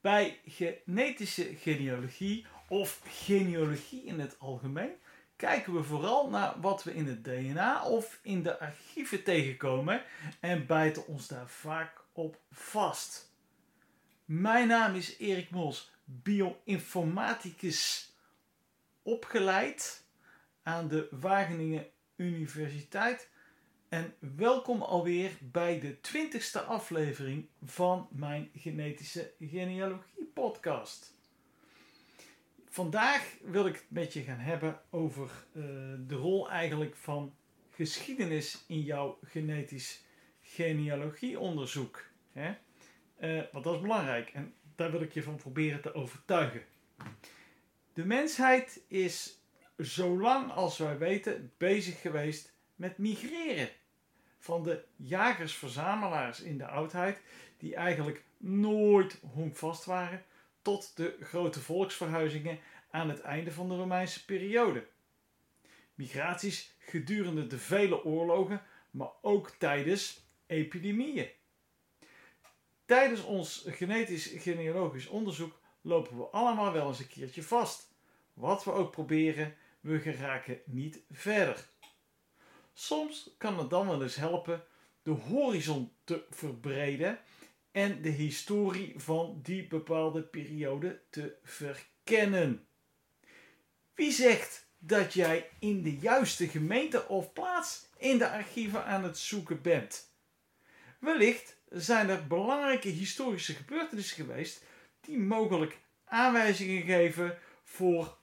Bij genetische genealogie of genealogie in het algemeen kijken we vooral naar wat we in het DNA of in de archieven tegenkomen en bijten ons daar vaak op vast. Mijn naam is Erik Mols, bioinformaticus, opgeleid aan de Wageningen Universiteit en welkom alweer bij de twintigste aflevering van mijn genetische genealogie podcast. Vandaag wil ik het met je gaan hebben over uh, de rol eigenlijk van geschiedenis in jouw genetisch genealogieonderzoek. Hè? Uh, want dat is belangrijk en daar wil ik je van proberen te overtuigen. De mensheid is zolang als wij weten bezig geweest met migreren van de jagers-verzamelaars in de oudheid, die eigenlijk nooit honkvast waren, tot de grote volksverhuizingen aan het einde van de Romeinse periode. Migraties gedurende de vele oorlogen, maar ook tijdens epidemieën. Tijdens ons genetisch-genealogisch onderzoek lopen we allemaal wel eens een keertje vast. Wat we ook proberen, we geraken niet verder. Soms kan het dan wel eens helpen de horizon te verbreden en de historie van die bepaalde periode te verkennen. Wie zegt dat jij in de juiste gemeente of plaats in de archieven aan het zoeken bent? Wellicht zijn er belangrijke historische gebeurtenissen geweest die mogelijk aanwijzingen geven voor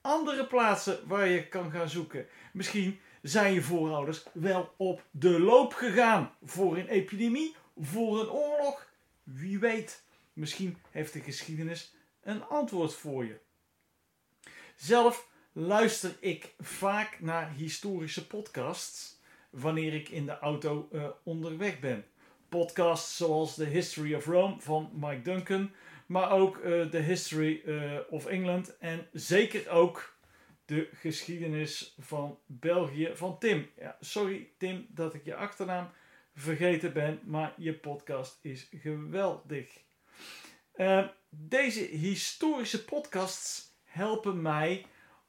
andere plaatsen waar je kan gaan zoeken. Misschien zijn je voorouders wel op de loop gegaan voor een epidemie, voor een oorlog. Wie weet, misschien heeft de geschiedenis een antwoord voor je. Zelf luister ik vaak naar historische podcasts wanneer ik in de auto uh, onderweg ben. Podcasts zoals The History of Rome van Mike Duncan, maar ook uh, The History uh, of England en zeker ook de geschiedenis van België van Tim. Ja, sorry Tim dat ik je achternaam vergeten ben, maar je podcast is geweldig. Uh, deze historische podcasts helpen mij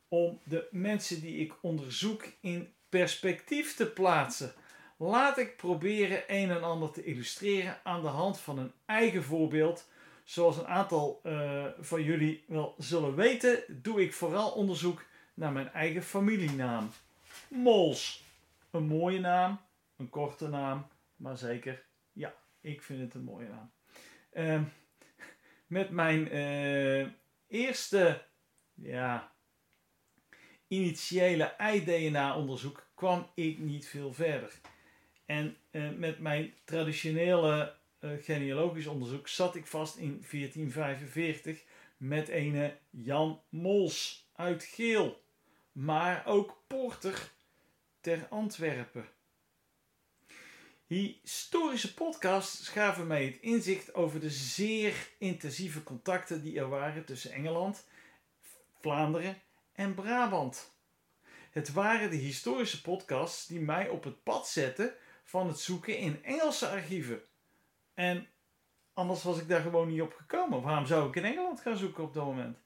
om de mensen die ik onderzoek in perspectief te plaatsen. Laat ik proberen een en ander te illustreren aan de hand van een eigen voorbeeld. Zoals een aantal uh, van jullie wel zullen weten, doe ik vooral onderzoek naar mijn eigen familienaam. Mols. Een mooie naam, een korte naam, maar zeker, ja, ik vind het een mooie naam. Uh, met mijn uh, eerste, ja, initiële ei-DNA-onderzoek kwam ik niet veel verder. En uh, met mijn traditionele uh, genealogisch onderzoek zat ik vast in 1445 met een Jan Mols uit Geel maar ook Porter ter Antwerpen. Historische podcasts gaven mij het inzicht over de zeer intensieve contacten die er waren tussen Engeland, Vlaanderen en Brabant. Het waren de historische podcasts die mij op het pad zetten van het zoeken in Engelse archieven. En anders was ik daar gewoon niet op gekomen. Waarom zou ik in Engeland gaan zoeken op dat moment?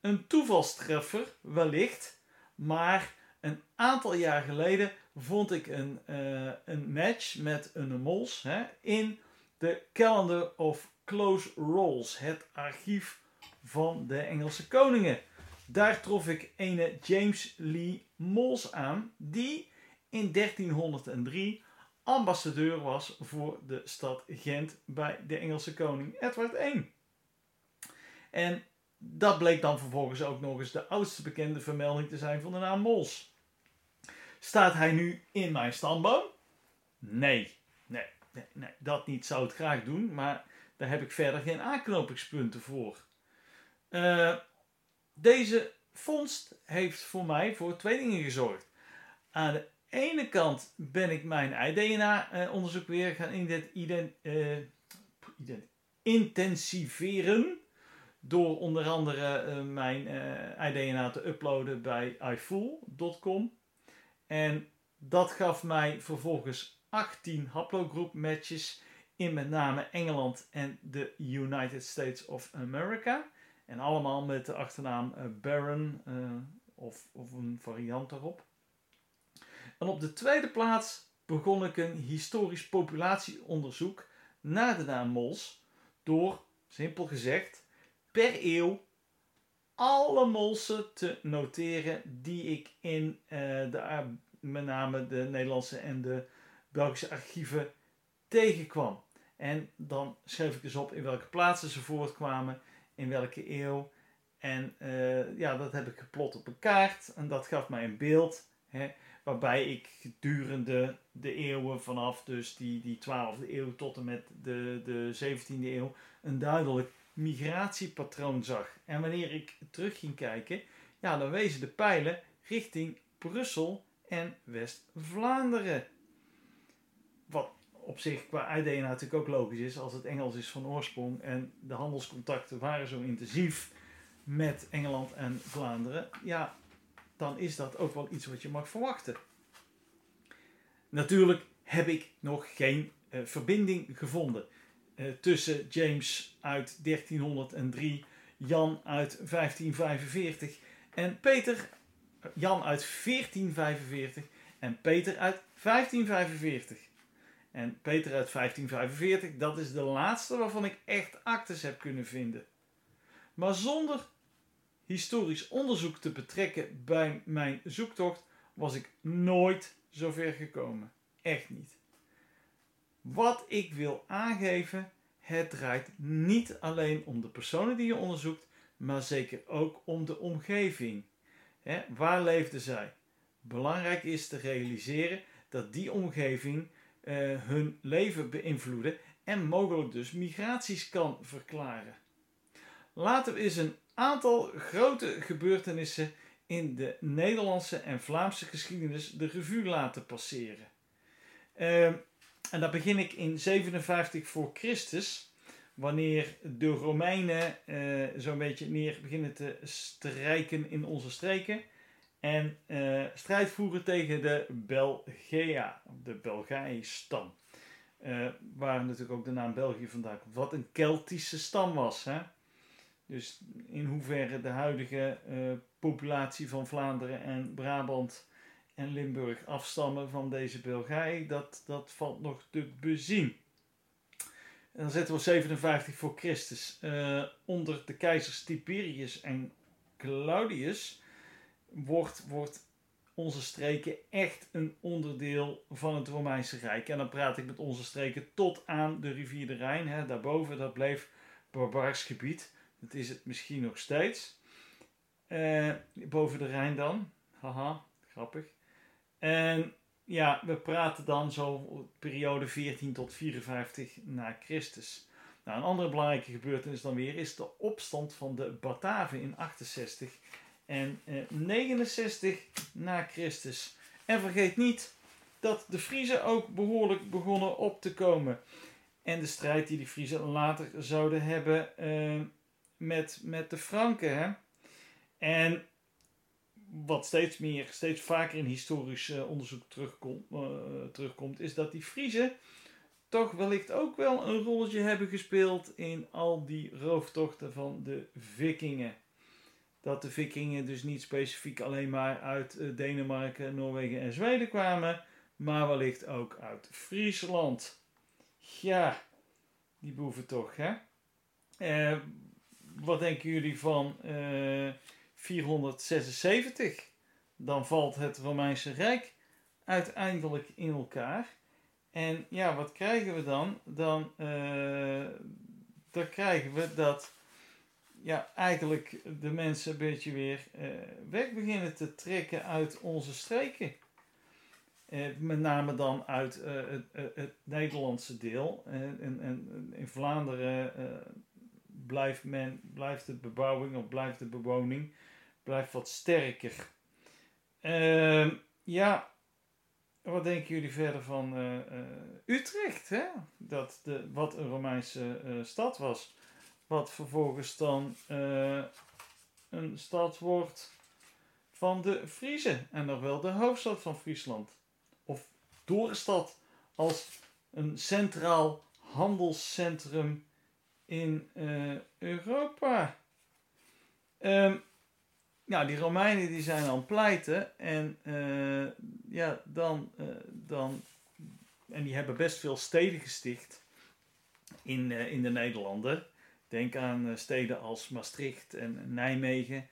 Een toevalstreffer, wellicht, maar een aantal jaar geleden vond ik een, uh, een match met een mols hè, in de Calendar of Close Rolls, het archief van de Engelse koningen. Daar trof ik ene James Lee Mols aan, die in 1303 ambassadeur was voor de stad Gent bij de Engelse koning Edward I. En dat bleek dan vervolgens ook nog eens de oudste bekende vermelding te zijn van de naam Mols. Staat hij nu in mijn stamboom? Nee. Nee, nee, dat niet zou het graag doen, maar daar heb ik verder geen aanknopingspunten voor. Uh, deze vondst heeft voor mij voor twee dingen gezorgd. aan de ene kant ben ik mijn iDNA-onderzoek weer gaan ident, intensiveren. Door onder andere mijn iDNA te uploaden bij iFool.com. En dat gaf mij vervolgens 18 haplogroup matches in met name Engeland en de United States of America. En allemaal met de achternaam uh, Baron uh, of, of een variant daarop. En op de tweede plaats begon ik een historisch populatieonderzoek naar de naam Mols door, simpel gezegd, per eeuw alle molsen te noteren die ik in uh, de, met name de Nederlandse en de Belgische archieven tegenkwam. En dan schreef ik dus op in welke plaatsen ze voortkwamen, in welke eeuw. En uh, ja, dat heb ik geplot op een kaart. En dat gaf mij een beeld. Hè, waarbij ik gedurende de eeuwen vanaf dus die, die 12e eeuw tot en met de, de 17e eeuw een duidelijk migratiepatroon zag. En wanneer ik terug ging kijken, ja, dan wezen de pijlen richting Brussel en West-Vlaanderen. Wat op zich qua uitdelen natuurlijk ook logisch is als het Engels is van oorsprong en de handelscontacten waren zo intensief met Engeland en Vlaanderen, ja, dan is dat ook wel iets wat je mag verwachten. Natuurlijk heb ik nog geen uh, verbinding gevonden uh, tussen James uit 1303, Jan uit 1545 en Peter, Jan uit 1445 en Peter uit 1545. En Peter uit 1545, dat is de laatste waarvan ik echt actes heb kunnen vinden. Maar zonder historisch onderzoek te betrekken bij mijn zoektocht was ik nooit zover gekomen. Echt niet. Wat ik wil aangeven, het draait niet alleen om de personen die je onderzoekt, maar zeker ook om de omgeving. Waar leefden zij? Belangrijk is te realiseren dat die omgeving uh, hun leven beïnvloeden en mogelijk dus migraties kan verklaren. Laten we eens een aantal grote gebeurtenissen in de Nederlandse en Vlaamse geschiedenis de revue laten passeren. Uh, en dan begin ik in 57 voor Christus, wanneer de Romeinen uh, zo'n beetje neer beginnen te strijken in onze streken. En uh, strijd voeren tegen de Belgia, de Belgaï-stam. Uh, waar natuurlijk ook de naam België vandaan komt. Wat een Keltische stam was. Hè? Dus in hoeverre de huidige populatie van Vlaanderen en Brabant en Limburg afstammen van deze België, dat, dat valt nog te bezien. En dan zetten we 57 voor Christus. onder de keizers Tiberius en Claudius wordt, wordt onze streken echt een onderdeel van het Romeinse Rijk. En dan praat ik met onze streken tot aan de rivier de Rijn. Hè. Daarboven, dat bleef barbaars gebied. Dat is het misschien nog steeds. Uh, boven de Rijn dan. Haha, grappig. En ja, we praten dan zo periode 14 tot 54 na Christus. Nou, een andere belangrijke gebeurtenis dan weer is de opstand van de Bataven in 68 en eh, 69 na Christus. En vergeet niet dat de Friezen ook behoorlijk begonnen op te komen. En de strijd die de Friezen later zouden hebben eh, met, met de Franken. Hè? En wat steeds meer, steeds vaker in historisch uh, onderzoek terugkomt, uh, terugkomt, is dat die Friezen toch wellicht ook wel een rolletje hebben gespeeld in al die rooftochten van de Vikingen dat de vikingen dus niet specifiek alleen maar uit uh, Denemarken, Noorwegen en Zweden kwamen, maar wellicht ook uit Friesland. Ja, die boeven toch, hè? Wat denken jullie van eh, 476? Dan valt het Romeinse Rijk uiteindelijk in elkaar. En ja, wat krijgen we dan? Dan, dan krijgen we dat ja, eigenlijk de mensen een beetje weer uh, weg beginnen te trekken uit onze streken. Uh, met name dan uit het, het, Nederlandse deel. in Vlaanderen blijft, men, blijft de bebouwing of blijft de bewoning blijft wat sterker. Ehm, ja, wat denken jullie verder van eh, eh, Utrecht? Hè? Dat de, wat een Romeinse eh, stad was. Wat vervolgens dan een stad wordt van de Friezen. En nog wel de hoofdstad van Friesland. Of Doorstad als een centraal handelscentrum in Europa. Um, nou, die Romeinen die zijn aan het pleiten. En uh, ja, dan, uh, dan. En die hebben best veel steden gesticht in, uh, in de Nederlanden. Denk aan steden als Maastricht en Nijmegen,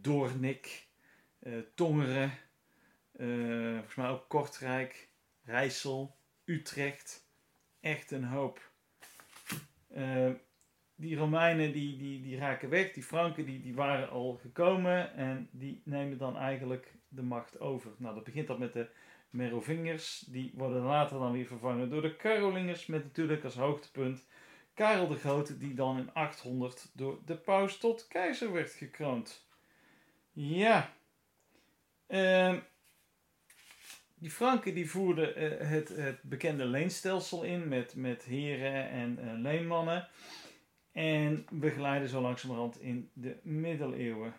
Doornik, Tongeren, volgens mij ook Kortrijk, Rijssel, Utrecht. Echt een hoop die Romeinen die, die, die raken weg, die Franken die, die waren al gekomen en die nemen dan eigenlijk de macht over. Nou, dat begint dat met de Merovingers, die worden later dan weer vervangen door de Carolingers, met natuurlijk als hoogtepunt Karel de Grote, die dan in 800 door de paus tot keizer werd gekroond. Ja, uh, die Franken die voerden uh, het, het bekende leenstelsel in met, met heren en uh, leenmannen. En begeleiden zo langzamerhand in de middeleeuwen.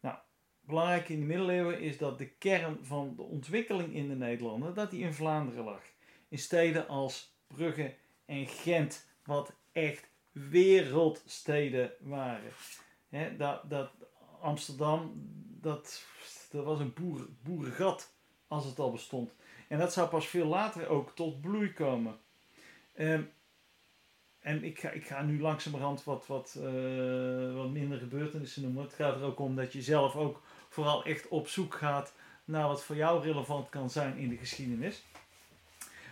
Nou, belangrijk in de middeleeuwen is dat de kern van de ontwikkeling in de Nederlanden, dat die in Vlaanderen lag. In steden als Brugge en Gent, wat echt wereldsteden waren. dat, dat Amsterdam, dat, dat was een boer, boerengat als het al bestond. En dat zou pas veel later ook tot bloei komen. Um, en ik ga, ik ga nu langzamerhand wat, wat, uh, wat minder gebeurtenissen noemen. Het gaat er ook om dat je zelf ook vooral echt op zoek gaat naar wat voor jou relevant kan zijn in de geschiedenis.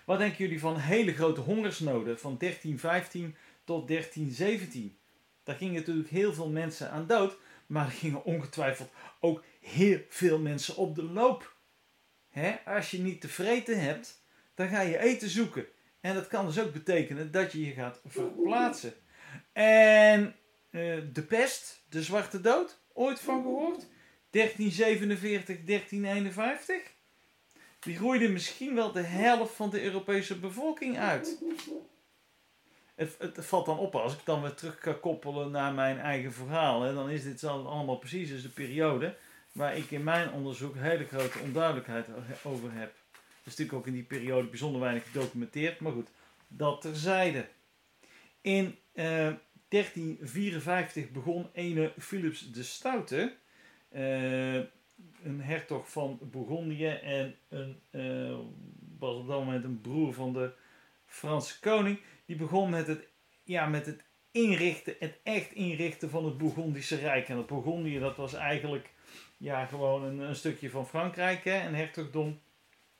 Wat denken jullie van hele grote hongersnoden van 1315 tot 1317? Daar gingen natuurlijk heel veel mensen aan dood, maar er gingen ongetwijfeld ook heel veel mensen op de loop. Als je niet te vreten hebt, dan ga je eten zoeken. En dat kan dus ook betekenen dat je je gaat verplaatsen. En uh, de pest, de zwarte dood, ooit van gehoord? 1347, 1351? Die groeide misschien wel de helft van de Europese bevolking uit. Het, valt dan op als ik dan weer terug ga koppelen naar mijn eigen verhaal. Hè, dan is dit allemaal precies de periode waar ik in mijn onderzoek hele grote onduidelijkheid over heb is natuurlijk ook in die periode bijzonder weinig gedocumenteerd. Maar goed, dat terzijde. In uh, eh, 1354 begon ene Philips de Stoute, uh, een hertog van Bourgondië en een, uh, was op dat moment een broer van de Franse koning. Die begon met het, ja, met het inrichten, het echt inrichten van het Bourgondische Rijk. En het Bourgondië dat was eigenlijk ja, gewoon een, een stukje van Frankrijk, hè, een hertogdom.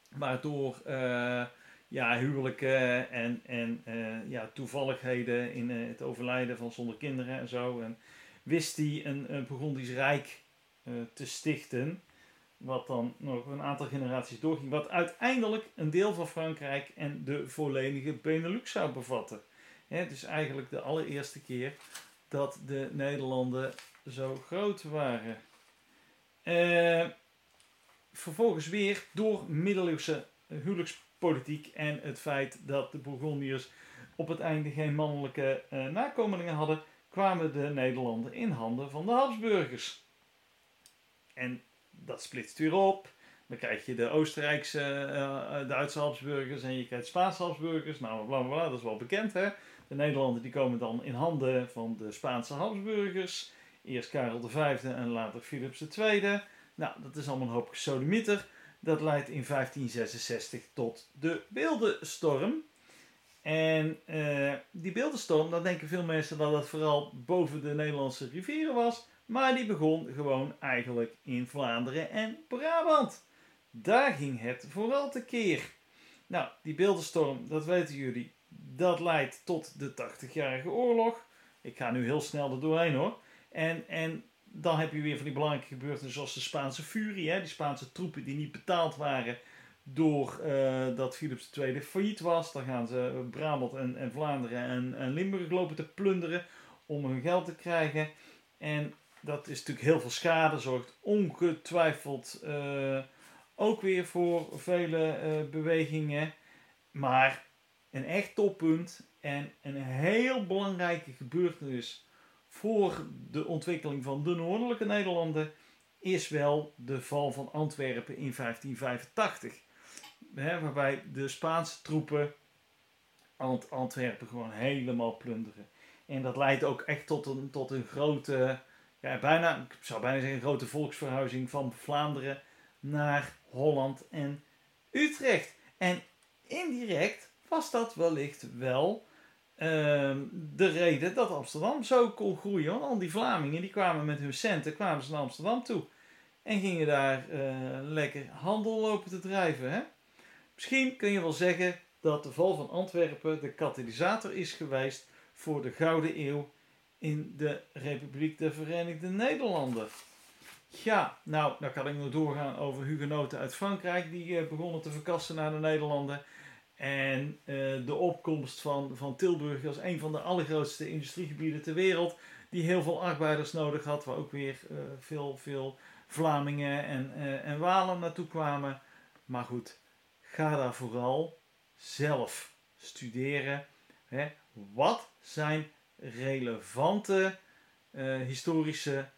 Waardoor uh, ja, huwelijken en, en uh, ja, toevalligheden in uh, het overlijden van zonder kinderen en zo. En wist hij een, een Rijk te stichten. Wat dan nog een aantal generaties doorging. Wat uiteindelijk een deel van Frankrijk en de volledige Benelux zou bevatten. Het is eigenlijk de allereerste keer dat de Nederlanden zo groot waren. Uh, vervolgens weer door middeleeuwse huwelijkspolitiek en het feit dat de Bourgondiërs op het einde geen mannelijke uh, nakomelingen hadden, kwamen de Nederlanden in handen van de Habsburgers. En dat splitst weer op. Dan krijg je de Oostenrijkse, uh, Duitse Habsburgers en je krijgt Spaanse Habsburgers. Nou, bla, bla, bla, dat is wel bekend hè. De Nederlanden die komen dan in handen van de Spaanse Habsburgers. Eerst Karel V en later Philips II. Nou, dat is allemaal een hoop gesodemieter. Dat leidt in 1566 tot de beeldenstorm. En uh, die beeldenstorm, dan denken veel mensen dat het vooral boven de Nederlandse rivieren was. Maar die begon gewoon eigenlijk in Vlaanderen en Brabant. Daar ging het vooral tekeer. Nou, die beeldenstorm, dat weten jullie, dat leidt tot de 80-jarige oorlog. Ik ga nu heel snel er doorheen hoor. En, en dan heb je weer van die belangrijke gebeurtenissen zoals de Spaanse Furie. Hè? Die Spaanse troepen die niet betaald waren doordat uh, dat Philips II failliet was. Dan gaan ze Brabant en, en Vlaanderen en, en, Limburg lopen te plunderen om hun geld te krijgen. En dat is natuurlijk heel veel schade. Zorgt ongetwijfeld uh, Ook weer voor vele eh, bewegingen. Maar een echt toppunt en een heel belangrijke gebeurtenis voor de ontwikkeling van de noordelijke Nederlanden is wel de val van Antwerpen in 1585. waarbij de Spaanse troepen Ant Antwerpen gewoon helemaal plunderen. En dat leidt ook echt tot een, tot een grote, ja, bijna, ik zou bijna zeggen, een grote volksverhuizing van Vlaanderen naar Holland en Utrecht. En indirect was dat wellicht wel Ehm, de reden dat Amsterdam zo kon groeien. Al die Vlamingen die kwamen met hun centen kwamen ze naar Amsterdam toe. En gingen daar uh, lekker handel lopen te drijven. Hè? Misschien kun je wel zeggen dat de val van Antwerpen de katalysator is geweest voor de Gouden Eeuw in de Republiek der Verenigde Nederlanden. Ja, nou, dan kan ik nog doorgaan over hugenoten uit Frankrijk die uh, begonnen te verkassen naar de Nederlanden. En uh, de opkomst van, van Tilburg als een van de allergrootste industriegebieden ter wereld, die heel veel arbeiders nodig had, waar ook weer uh, veel, veel Vlamingen en, uh, en Walen naartoe kwamen. Maar goed, ga daar vooral zelf studeren. Hè? Wat zijn relevante historische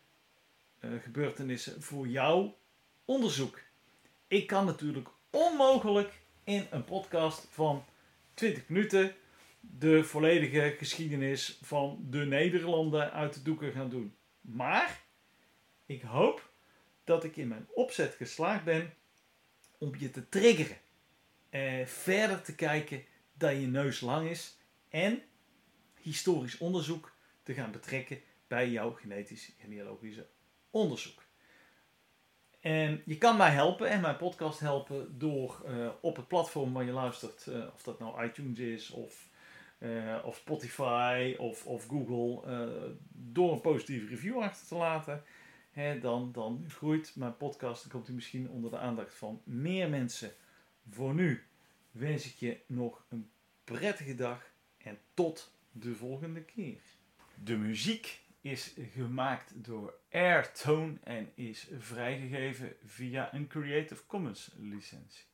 gebeurtenissen voor jouw onderzoek? Ik kan natuurlijk onmogelijk in een podcast van 20 minuten de volledige geschiedenis van de Nederlanden uit de doeken gaan doen. Maar ik hoop dat ik in mijn opzet geslaagd ben om je te triggeren. Eh, verder te kijken dat je neus lang is en historisch onderzoek te gaan betrekken bij jouw genetisch genealogische onderzoek. En je kan mij helpen en mijn podcast helpen door uh, op het platform waar je luistert, uh, of dat nou iTunes is of, uh, of Spotify of, of Google, door een positieve review achter te laten. Hè, dan, dan groeit mijn podcast en komt hij misschien onder de aandacht van meer mensen. Voor nu wens ik je nog een prettige dag en tot de volgende keer. De muziek is gemaakt door Airtone en is vrijgegeven via een Creative Commons licentie.